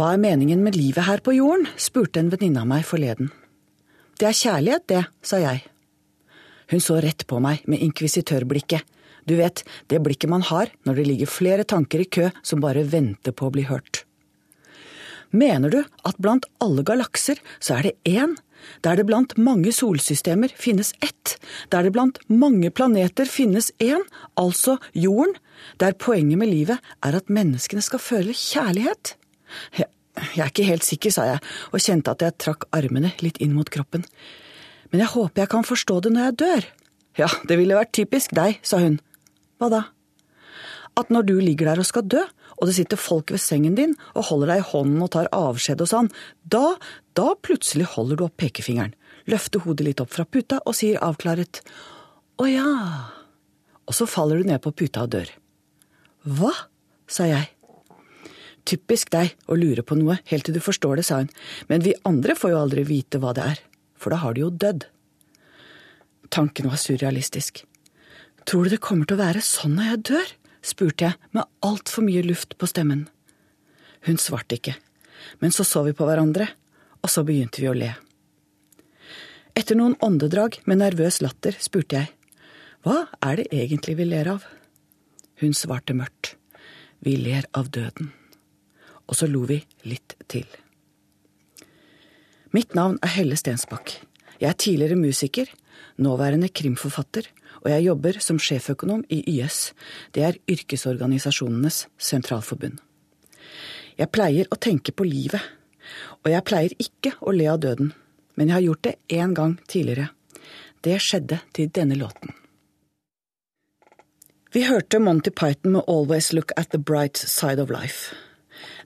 Hva er meningen med livet her på jorden? spurte en venninne av meg forleden. Det er kjærlighet, det, sa jeg. Hun så rett på meg med inkvisitørblikket. Du vet, det blikket man har når det ligger flere tanker i kø som bare venter på å bli hørt. Mener du at blant alle galakser så er det én, der det blant mange solsystemer finnes ett, der det blant mange planeter finnes én, altså jorden, der poenget med livet er at menneskene skal føle kjærlighet? Jeg, jeg er ikke helt sikker, sa jeg, og kjente at jeg trakk armene litt inn mot kroppen. Men jeg håper jeg kan forstå det når jeg dør. Ja, det ville vært typisk deg, sa hun. Hva da? At når du ligger der og skal dø, og det sitter folk ved sengen din og holder deg i hånden og tar avskjed og sånn, da, da plutselig holder du opp pekefingeren, løfter hodet litt opp fra puta og sier avklaret å ja, og så faller du ned på puta og dør. Hva? sa jeg. Typisk deg å lure på noe helt til du forstår det, sa hun, men vi andre får jo aldri vite hva det er, for da har du jo dødd. Tanken var surrealistisk. Tror du det kommer til å være sånn når jeg dør? spurte jeg med altfor mye luft på stemmen. Hun svarte ikke, men så så vi på hverandre, og så begynte vi å le. Etter noen åndedrag med nervøs latter spurte jeg, hva er det egentlig vi ler av? Hun svarte mørkt, vi ler av døden. Og så lo vi litt til. Mitt navn er Helle Stensbakk. Jeg er tidligere musiker, nåværende krimforfatter og jeg jobber som sjeføkonom i YS, det er Yrkesorganisasjonenes sentralforbund. Jeg pleier å tenke på livet, og jeg pleier ikke å le av døden, men jeg har gjort det én gang tidligere. Det skjedde til denne låten. Vi hørte Monty Python med Always Look at the Bright Side of Life.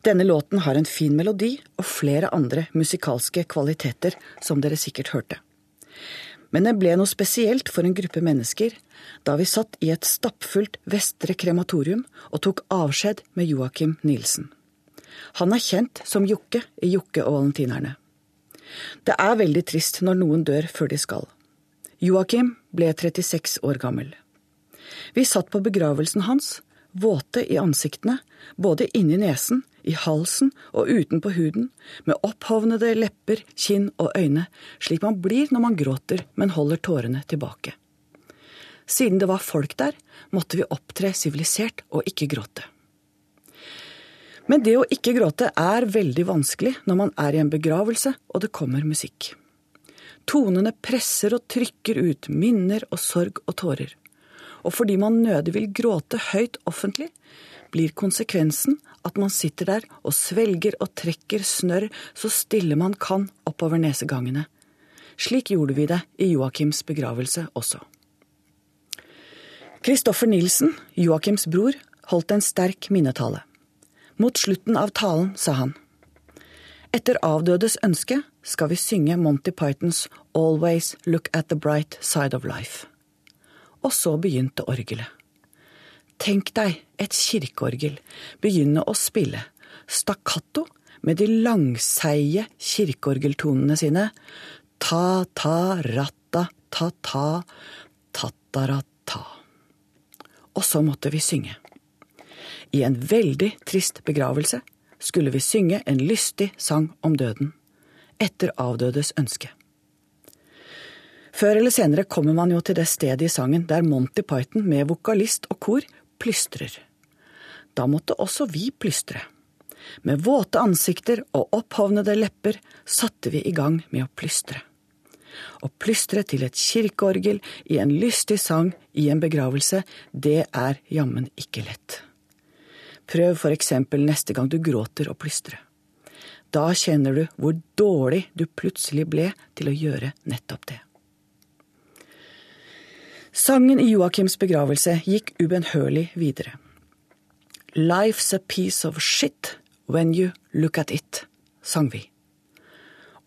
Denne låten har en fin melodi og flere andre musikalske kvaliteter, som dere sikkert hørte. Men det ble noe spesielt for en gruppe mennesker da vi satt i et stappfullt Vestre krematorium og tok avskjed med Joakim Nilsen. Han er kjent som Jokke i Jokke og valentinerne. Det er veldig trist når noen dør før de skal. Joakim ble 36 år gammel. Vi satt på begravelsen hans, våte i ansiktene, både inni nesen i halsen og utenpå huden, med opphovnede lepper, kinn og øyne, slik man blir når man gråter, men holder tårene tilbake. Siden det var folk der, måtte vi opptre sivilisert og ikke gråte. Men det å ikke gråte er veldig vanskelig når man er i en begravelse og det kommer musikk. Tonene presser og trykker ut minner og sorg og tårer. Og fordi man nødig vil gråte høyt offentlig, blir konsekvensen at man sitter der og svelger og trekker snørr så stille man kan oppover nesegangene. Slik gjorde vi det i Joakims begravelse også. Kristoffer Nilsen, Joakims bror, holdt en sterk minnetale. Mot slutten av talen sa han. Etter avdødes ønske skal vi synge Monty Pythons Always Look at the Bright Side of Life. Og så begynte orgelet. Tenk deg et kirkeorgel begynne å spille stakkato med de langseige kirkeorgeltonene sine. Ta-ta-ratta, ta-ta, ta-ta-ra-ta. Og så måtte vi synge. I en veldig trist begravelse skulle vi synge en lystig sang om døden, etter avdødes ønske. Før eller senere kommer man jo til det stedet i sangen der Monty Python med vokalist og kor plystrer. Da måtte også vi plystre. Med våte ansikter og opphovnede lepper satte vi i gang med å plystre. Å plystre til et kirkeorgel i en lystig sang i en begravelse, det er jammen ikke lett. Prøv for eksempel neste gang du gråter å plystre. Da kjenner du hvor dårlig du plutselig ble til å gjøre nettopp det. Sangen i Joakims begravelse gikk ubønnhørlig videre. Life's a piece of shit when you look at it, sang vi.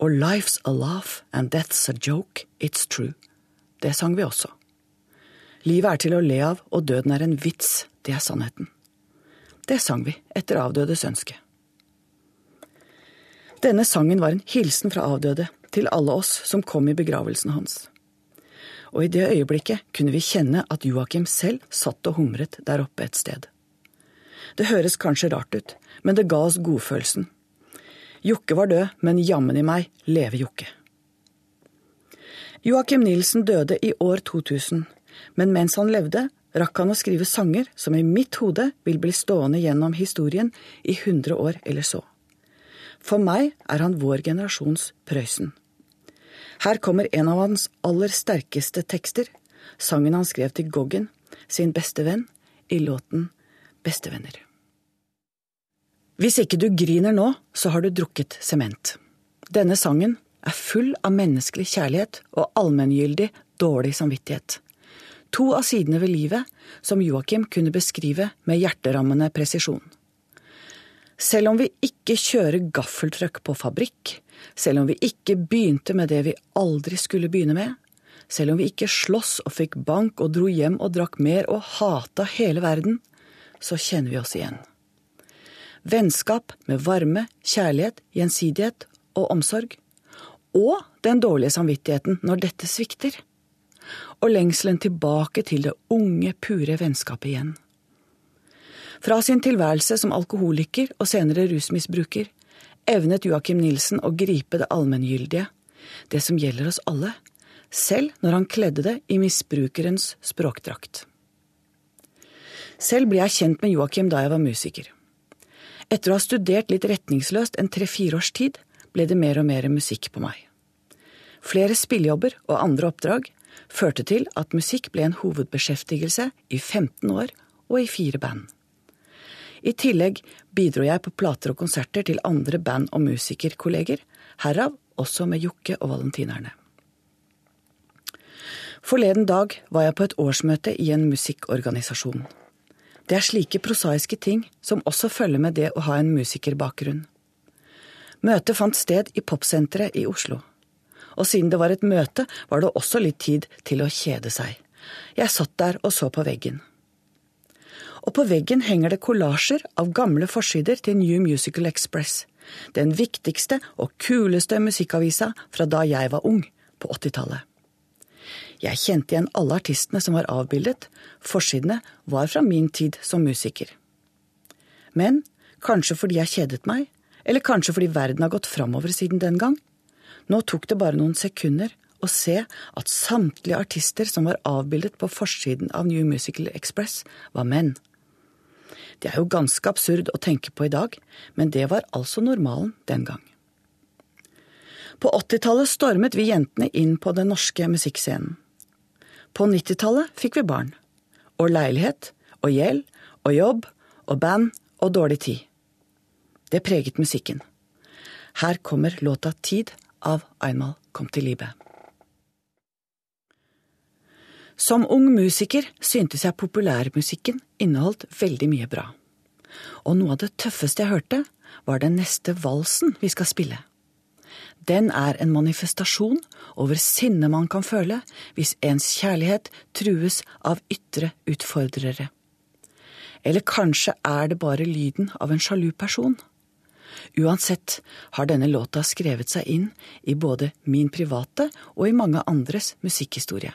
Og Life's a laugh and death's a joke, it's true. Det sang vi også. Livet er til å le av, og døden er en vits, det er sannheten. Det sang vi etter avdødes ønske. Denne sangen var en hilsen fra avdøde til alle oss som kom i begravelsen hans og i det øyeblikket kunne vi kjenne at Joakim selv satt og humret der oppe et sted. Det høres kanskje rart ut, men det ga oss godfølelsen. Jokke var død, men jammen i meg leve Jokke. Joakim Nielsen døde i år 2000, men mens han levde, rakk han å skrive sanger som i mitt hode vil bli stående gjennom historien i hundre år eller så. For meg er han vår generasjons Prøysen. Her kommer en av hans aller sterkeste tekster, sangen han skrev til Goggen, sin beste venn, i låten Bestevenner. Hvis ikke du griner nå, så har du drukket sement. Denne sangen er full av menneskelig kjærlighet og allmenngyldig dårlig samvittighet. To av sidene ved livet som Joakim kunne beskrive med hjerterammende presisjon. Selv om vi ikke kjører gaffeltrøkk på fabrikk, selv om vi ikke begynte med det vi aldri skulle begynne med, selv om vi ikke sloss og fikk bank og dro hjem og drakk mer og hata hele verden, så kjenner vi oss igjen. Vennskap med varme, kjærlighet, gjensidighet og omsorg. Og den dårlige samvittigheten når dette svikter. Og lengselen tilbake til det unge, pure vennskapet igjen. Fra sin tilværelse som alkoholiker og senere rusmisbruker evnet Joakim Nilsen å gripe det allmenngyldige, det som gjelder oss alle, selv når han kledde det i misbrukerens språkdrakt. Selv ble jeg kjent med Joakim da jeg var musiker. Etter å ha studert litt retningsløst en tre–fire års tid, ble det mer og mer musikk på meg. Flere spillejobber og andre oppdrag førte til at musikk ble en hovedbeskjeftigelse i 15 år og i fire band. I tillegg bidro jeg på plater og konserter til andre band- og musikerkolleger, herav også med Jokke og Valentinerne. Forleden dag var jeg på et årsmøte i en musikkorganisasjon. Det er slike prosaiske ting som også følger med det å ha en musikerbakgrunn. Møtet fant sted i Popsenteret i Oslo. Og siden det var et møte, var det også litt tid til å kjede seg. Jeg satt der og så på veggen og på veggen henger det kollasjer av gamle forsider til New Musical Express, den viktigste og kuleste musikkavisa fra da jeg var ung, på 80-tallet. Jeg kjente igjen alle artistene som var avbildet, forsidene var fra min tid som musiker. Men kanskje fordi jeg kjedet meg, eller kanskje fordi verden har gått framover siden den gang, nå tok det bare noen sekunder å se at samtlige artister som var avbildet på forsiden av New Musical Express, var menn. Det er jo ganske absurd å tenke på i dag, men det var altså normalen den gang. På 80-tallet stormet vi jentene inn på den norske musikkscenen. På 90-tallet fikk vi barn. Og leilighet, og gjeld, og jobb, og band, og dårlig tid. Det preget musikken. Her kommer låta Tid av Einmal kom til live. Som ung musiker syntes jeg populærmusikken inneholdt veldig mye bra. Og noe av det tøffeste jeg hørte, var den neste valsen vi skal spille. Den er en manifestasjon over sinnet man kan føle hvis ens kjærlighet trues av ytre utfordrere. Eller kanskje er det bare lyden av en sjalu person? Uansett har denne låta skrevet seg inn i både min private og i mange andres musikkhistorie.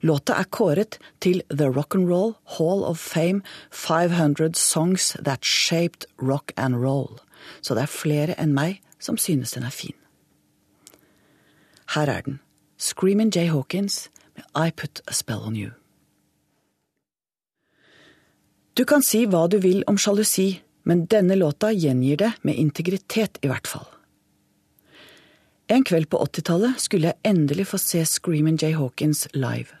Låta er kåret til The Rock'n'Roll Hall of Fame 500 Songs That Shaped Rock and Roll, så det er flere enn meg som synes den er fin. Her er den, Screamin' Jay Hawkins med I Put a Spell on You. Du kan si hva du vil om sjalusi, men denne låta gjengir det med integritet, i hvert fall. En kveld på 80-tallet skulle jeg endelig få se Screamin' Jay Hawkins live.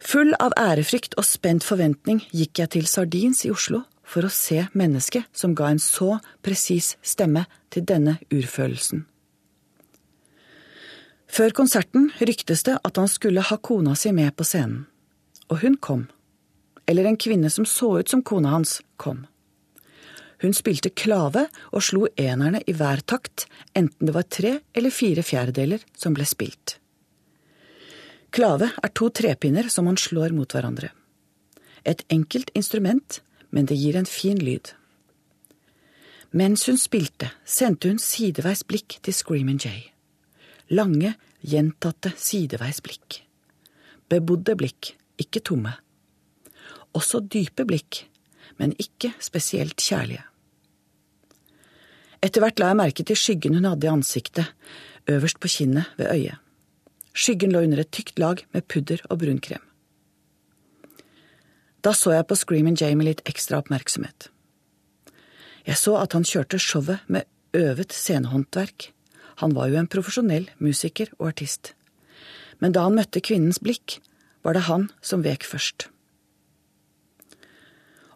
Full av ærefrykt og spent forventning gikk jeg til Sardins i Oslo for å se mennesket som ga en så presis stemme til denne urfølelsen. Før konserten ryktes det at han skulle ha kona si med på scenen. Og hun kom. Eller en kvinne som så ut som kona hans, kom. Hun spilte klave og slo enerne i hver takt, enten det var tre eller fire fjerdedeler som ble spilt. Klave er to trepinner som man slår mot hverandre. Et enkelt instrument, men det gir en fin lyd. Mens hun spilte, sendte hun sideveis blikk til Screamin' Jay. Lange, gjentatte sideveis blikk. Bebodde blikk, ikke tomme. Også dype blikk, men ikke spesielt kjærlige. Etter hvert la jeg merke til skyggen hun hadde i ansiktet, øverst på kinnet ved øyet. Skyggen lå under et tykt lag med pudder og brunkrem. Da så jeg på Screamin' med litt ekstra oppmerksomhet. Jeg så at han kjørte showet med øvet scenehåndverk. Han var jo en profesjonell musiker og artist. Men da han møtte kvinnens blikk, var det han som vek først.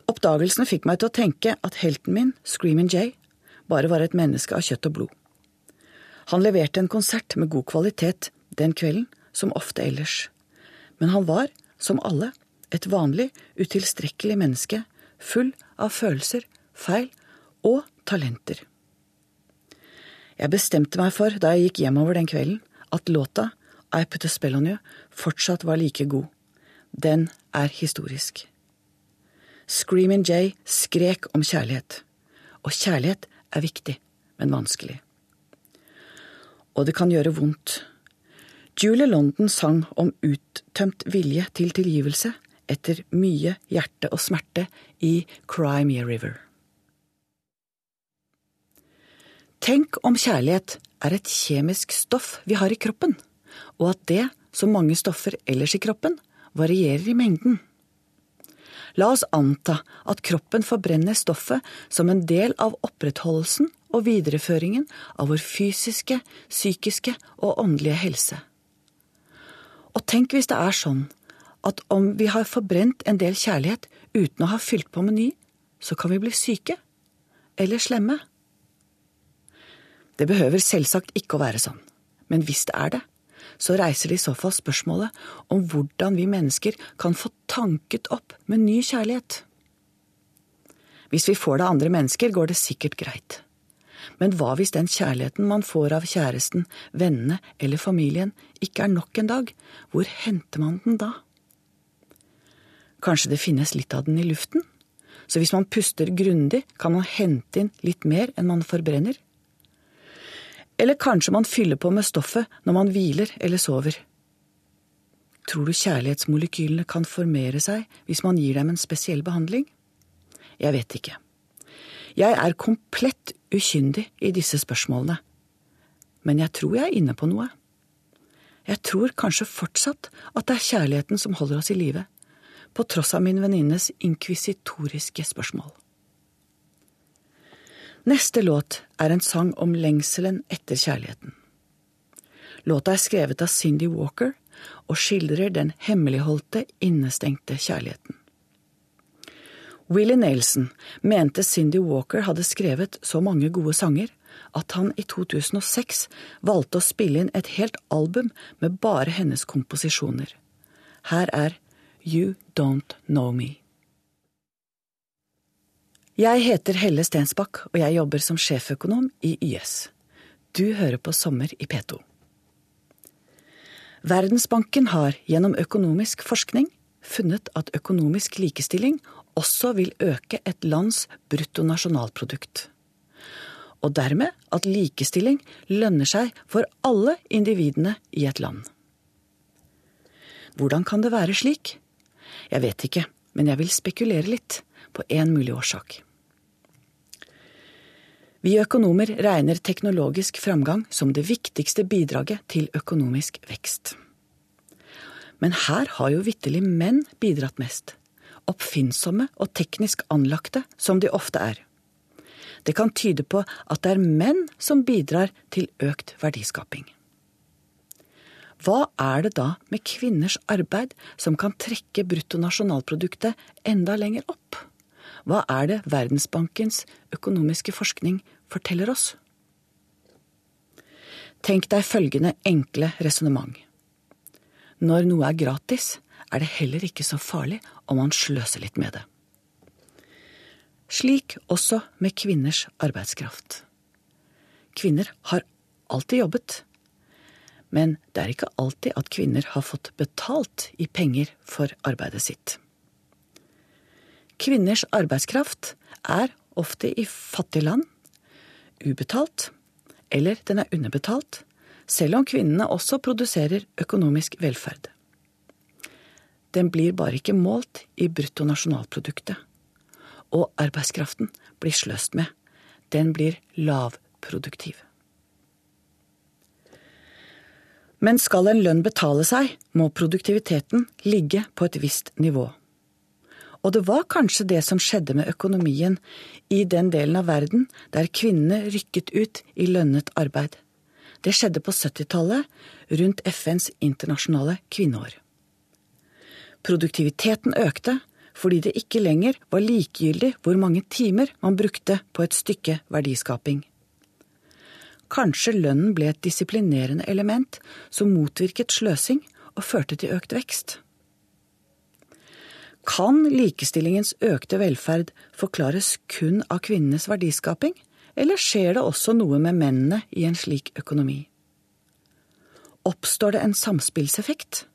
Oppdagelsen fikk meg til å tenke at helten min, Screamin' Jay, bare var et menneske av kjøtt og blod. Han leverte en konsert med god kvalitet den kvelden, som ofte ellers. Men han var, som alle, et vanlig, utilstrekkelig menneske, full av følelser, feil og talenter. Jeg bestemte meg for, da jeg gikk hjemover den kvelden, at låta I Put a Spell On You fortsatt var like god. Den er historisk. Screamin' Jay skrek om kjærlighet. Og kjærlighet er viktig, men vanskelig. Og det kan gjøre vondt. Julie London sang om uttømt vilje til tilgivelse, etter mye hjerte og smerte i Crimea River. Tenk om kjærlighet er et kjemisk stoff vi har i kroppen, og at det, som mange stoffer ellers i kroppen, varierer i mengden. La oss anta at kroppen forbrenner stoffet som en del av opprettholdelsen og videreføringen av vår fysiske, psykiske og åndelige helse. Og tenk hvis det er sånn at om vi har forbrent en del kjærlighet uten å ha fylt på med ny, så kan vi bli syke. Eller slemme. Det behøver selvsagt ikke å være sånn, men hvis det er det, så reiser det i så fall spørsmålet om hvordan vi mennesker kan få tanket opp med ny kjærlighet. Hvis vi får det av andre mennesker, går det sikkert greit. Men hva hvis den kjærligheten man får av kjæresten, vennene eller familien, ikke er nok en dag? Hvor henter man den da? Kanskje det finnes litt av den i luften? Så hvis man puster grundig, kan man hente inn litt mer enn man forbrenner? Eller kanskje man fyller på med stoffet når man hviler eller sover? Tror du kjærlighetsmolekylene kan formere seg hvis man gir dem en spesiell behandling? Jeg vet ikke. Jeg er komplett ukyndig i disse spørsmålene, men jeg tror jeg er inne på noe. Jeg tror kanskje fortsatt at det er kjærligheten som holder oss i live, på tross av min venninnes inkvisitoriske spørsmål. Neste låt er en sang om lengselen etter kjærligheten. Låta er skrevet av Cindy Walker og skildrer den hemmeligholdte, innestengte kjærligheten. Willie Nelson mente Cindy Walker hadde skrevet så mange gode sanger at han i 2006 valgte å spille inn et helt album med bare hennes komposisjoner. Her er You Don't Know Me. Jeg heter Helle Stensbakk, og jeg jobber som sjeføkonom i YS. Du hører på Sommer i P2. Verdensbanken har gjennom økonomisk forskning funnet at økonomisk likestilling også vil øke et lands bruttonasjonalprodukt. Og dermed at likestilling lønner seg for alle individene i et land. Hvordan kan det være slik? Jeg vet ikke, men jeg vil spekulere litt på én mulig årsak. Vi økonomer regner teknologisk framgang som det viktigste bidraget til økonomisk vekst. Men her har jo vitterlig menn bidratt mest. Oppfinnsomme og teknisk anlagte som de ofte er. Det kan tyde på at det er menn som bidrar til økt verdiskaping. Hva er det da med kvinners arbeid som kan trekke bruttonasjonalproduktet enda lenger opp? Hva er det Verdensbankens økonomiske forskning forteller oss? Tenk deg følgende enkle resonnement. Når noe er gratis, er det heller ikke så farlig om man sløser litt med det. Slik også med kvinners arbeidskraft. Kvinner har alltid jobbet, men det er ikke alltid at kvinner har fått betalt i penger for arbeidet sitt. Kvinners arbeidskraft er ofte i fattige land ubetalt, eller den er underbetalt, selv om kvinnene også produserer økonomisk velferd. Den blir bare ikke målt i bruttonasjonalproduktet. Og arbeidskraften blir sløst med. den blir lavproduktiv. Men skal en lønn betale seg, må produktiviteten ligge på et visst nivå. Og det var kanskje det som skjedde med økonomien i den delen av verden der kvinnene rykket ut i lønnet arbeid. Det skjedde på 70-tallet, rundt FNs internasjonale kvinneår. Produktiviteten økte fordi det ikke lenger var likegyldig hvor mange timer man brukte på et stykke verdiskaping. Kanskje lønnen ble et disiplinerende element som motvirket sløsing og førte til økt vekst. Kan likestillingens økte velferd forklares kun av kvinnenes verdiskaping, eller skjer det også noe med mennene i en slik økonomi? Oppstår det en samspillseffekt?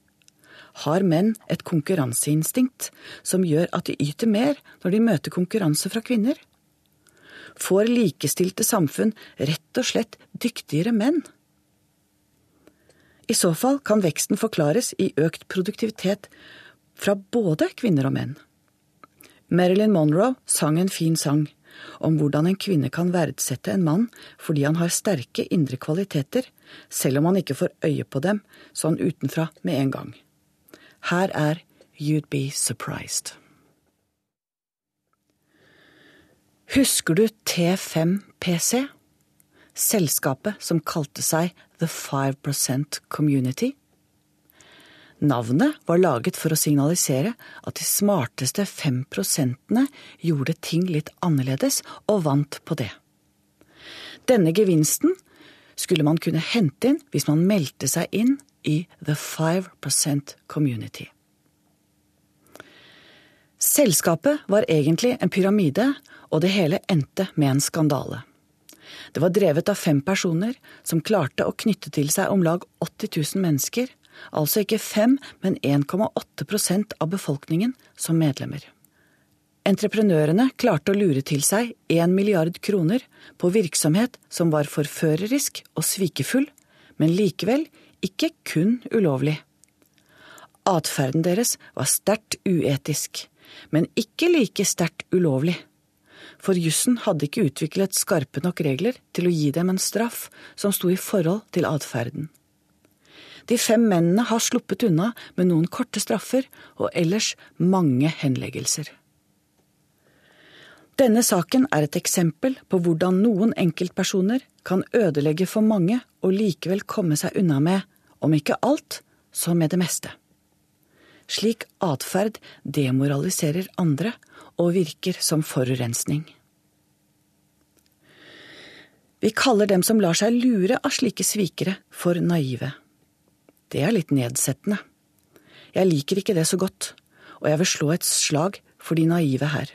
Har menn et konkurranseinstinkt som gjør at de yter mer når de møter konkurranse fra kvinner? Får likestilte samfunn rett og slett dyktigere menn? I så fall kan veksten forklares i økt produktivitet fra både kvinner og menn. Marilyn Monroe sang en fin sang om hvordan en kvinne kan verdsette en mann fordi han har sterke indre kvaliteter, selv om han ikke får øye på dem sånn utenfra med en gang. Her er You'd Be Surprised. Husker du T5PC? Selskapet som kalte seg The 5 Community? Navnet var laget for å signalisere at de smarteste fem prosentene gjorde ting litt annerledes og vant på det. Denne gevinsten skulle man kunne hente inn hvis man meldte seg inn i The 5% Community. Selskapet var egentlig en pyramide, og det hele endte med en skandale. Det var drevet av fem personer som klarte å knytte til seg om lag 80 000 mennesker altså ikke 5, men 1,8% av befolkningen som medlemmer. Entreprenørene klarte å lure til seg 1 milliard kroner på virksomhet som var forførerisk og svikefull, men likevel ikke kun ulovlig. Atferden deres var sterkt uetisk, men ikke like sterkt ulovlig. For jussen hadde ikke utviklet skarpe nok regler til å gi dem en straff som sto i forhold til atferden. De fem mennene har sluppet unna med noen korte straffer og ellers mange henleggelser. Denne saken er et eksempel på hvordan noen enkeltpersoner kan ødelegge for mange og likevel komme seg unna med, om ikke alt, så med det meste. Slik atferd demoraliserer andre og virker som forurensning. Vi kaller dem som lar seg lure av slike svikere, for naive. Det er litt nedsettende. Jeg liker ikke det så godt, og jeg vil slå et slag for de naive her.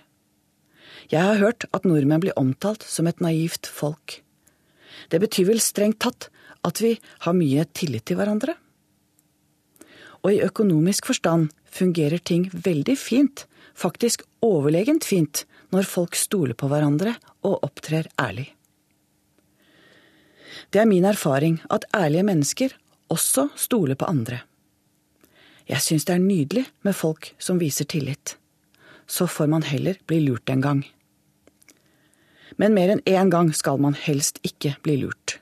Jeg har hørt at nordmenn blir omtalt som et naivt folk. Det betyr vel strengt tatt at vi har mye tillit til hverandre? Og i økonomisk forstand fungerer ting veldig fint, faktisk overlegent fint, når folk stoler på hverandre og opptrer ærlig. Det er min erfaring at ærlige mennesker også stole på andre. Jeg syns det er nydelig med folk som viser tillit. Så får man heller bli lurt en gang. Men mer enn én gang skal man helst ikke bli lurt.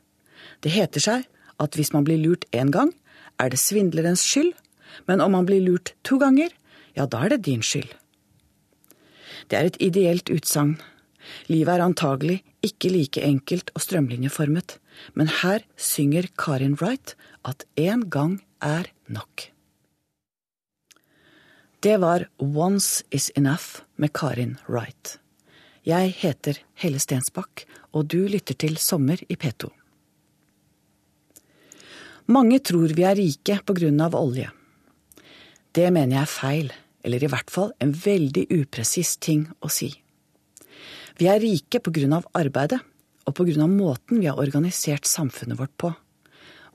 Det heter seg at hvis man blir lurt én gang, er det svindlerens skyld, men om man blir lurt to ganger, ja, da er det din skyld. Det er et ideelt utsagn. Livet er antagelig ikke like enkelt og strømlinjeformet, men her synger Karin Wright at én gang er nok. Det var Once Is Enough med Karin Wright. Jeg heter Helle Stensbakk, og du lytter til Sommer i P2. Mange tror vi er rike på grunn av olje. Det mener jeg er feil, eller i hvert fall en veldig upresis ting å si. Vi er rike på grunn av arbeidet, og av måten vi har organisert samfunnet vårt på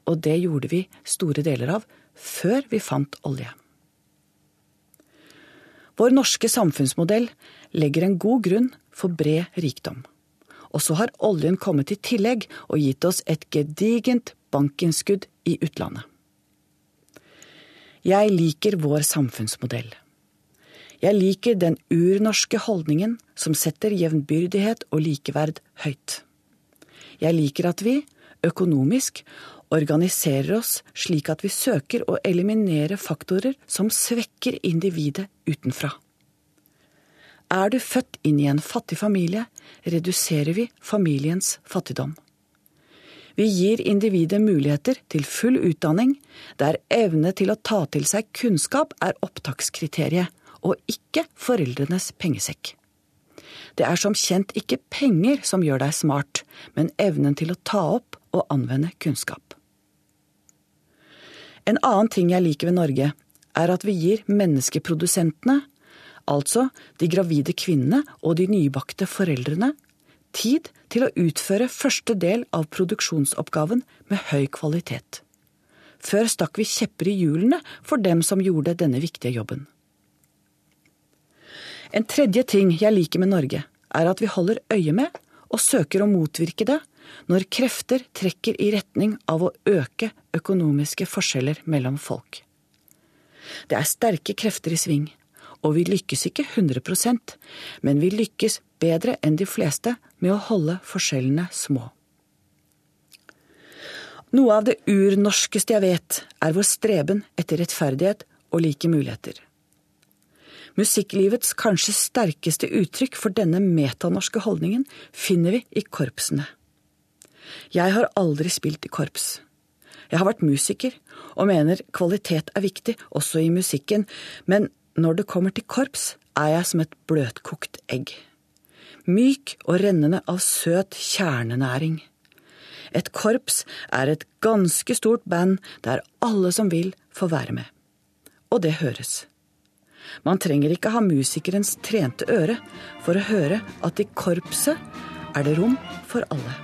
og det gjorde vi store deler av før vi fant olje. Vår norske samfunnsmodell legger en god grunn for bred rikdom. Og så har oljen kommet i tillegg og gitt oss et gedigent bankinnskudd i utlandet. Jeg liker vår samfunnsmodell. Jeg liker den urnorske holdningen som setter jevnbyrdighet og likeverd høyt. Jeg liker at vi, økonomisk, organiserer oss slik at vi søker å eliminere faktorer som svekker individet utenfra. Er du født inn i en fattig familie, reduserer vi familiens fattigdom. Vi gir individet muligheter til full utdanning, der evne til å ta til seg kunnskap er opptakskriteriet, og ikke foreldrenes pengesekk. Det er som kjent ikke penger som gjør deg smart, men evnen til å ta opp og anvende kunnskap. En annen ting jeg liker ved Norge, er at vi gir menneskeprodusentene, altså de gravide kvinnene og de nybakte foreldrene, tid til å utføre første del av produksjonsoppgaven med høy kvalitet. Før stakk vi kjepper i hjulene for dem som gjorde denne viktige jobben. En tredje ting jeg liker med Norge, er at vi holder øye med og søker å motvirke det når krefter trekker i retning av å øke økonomiske forskjeller mellom folk. Det er sterke krefter i sving, og vi lykkes ikke 100% men vi lykkes bedre enn de fleste med å holde forskjellene små. Noe av det urnorskeste jeg vet, er vår streben etter rettferdighet og like muligheter. Musikklivets kanskje sterkeste uttrykk for denne metanorske holdningen finner vi i korpsene. Jeg har aldri spilt i korps. Jeg har vært musiker, og mener kvalitet er viktig, også i musikken, men når det kommer til korps, er jeg som et bløtkokt egg. Myk og rennende av søt kjernenæring. Et korps er et ganske stort band der alle som vil, får være med. Og det høres. Man trenger ikke ha musikerens trente øre for å høre at i korpset er det rom for alle.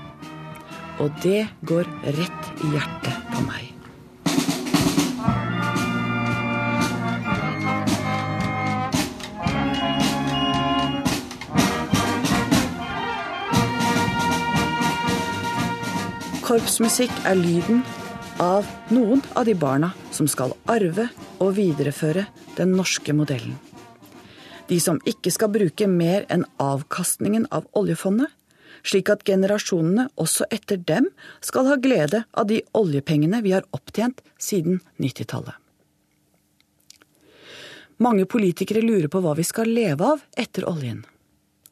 Og det går rett i hjertet på meg. Korpsmusikk er lyden av noen av de barna som skal arve og videreføre den norske modellen. De som ikke skal bruke mer enn avkastningen av oljefondet, slik at generasjonene også etter dem skal ha glede av de oljepengene vi har opptjent siden 90-tallet. Mange politikere lurer på hva vi skal leve av etter oljen.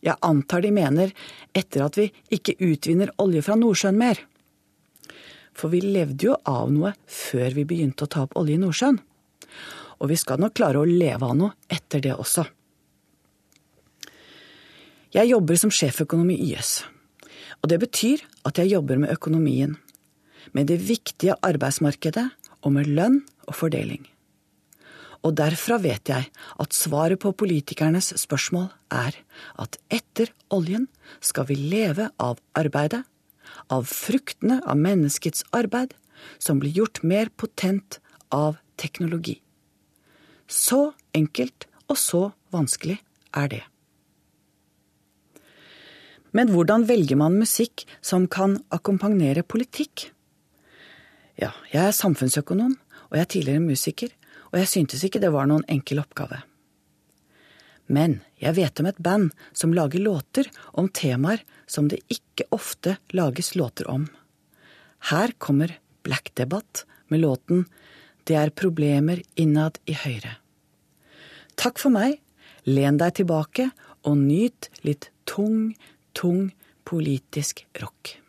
Jeg antar de mener etter at vi ikke utvinner olje fra Nordsjøen mer. For vi levde jo av noe før vi begynte å ta opp olje i Nordsjøen. Og vi skal nok klare å leve av noe etter det også. Jeg jobber som sjeføkonom i YS. Og det betyr at jeg jobber med økonomien. Med det viktige arbeidsmarkedet og med lønn og fordeling. Og derfra vet jeg at svaret på politikernes spørsmål er at etter oljen skal vi leve av arbeidet av fruktene av menneskets arbeid, som blir gjort mer potent av teknologi. Så enkelt og så vanskelig er det. Men hvordan velger man musikk som kan akkompagnere politikk? Ja, jeg er samfunnsøkonom, og jeg er tidligere musiker, og jeg syntes ikke det var noen enkel oppgave. Men jeg vet om et band som lager låter om temaer som det ikke ofte lages låter om. Her kommer Black Debatt med låten Det er problemer innad i Høyre. Takk for meg, len deg tilbake og nyt litt tung, tung politisk rock.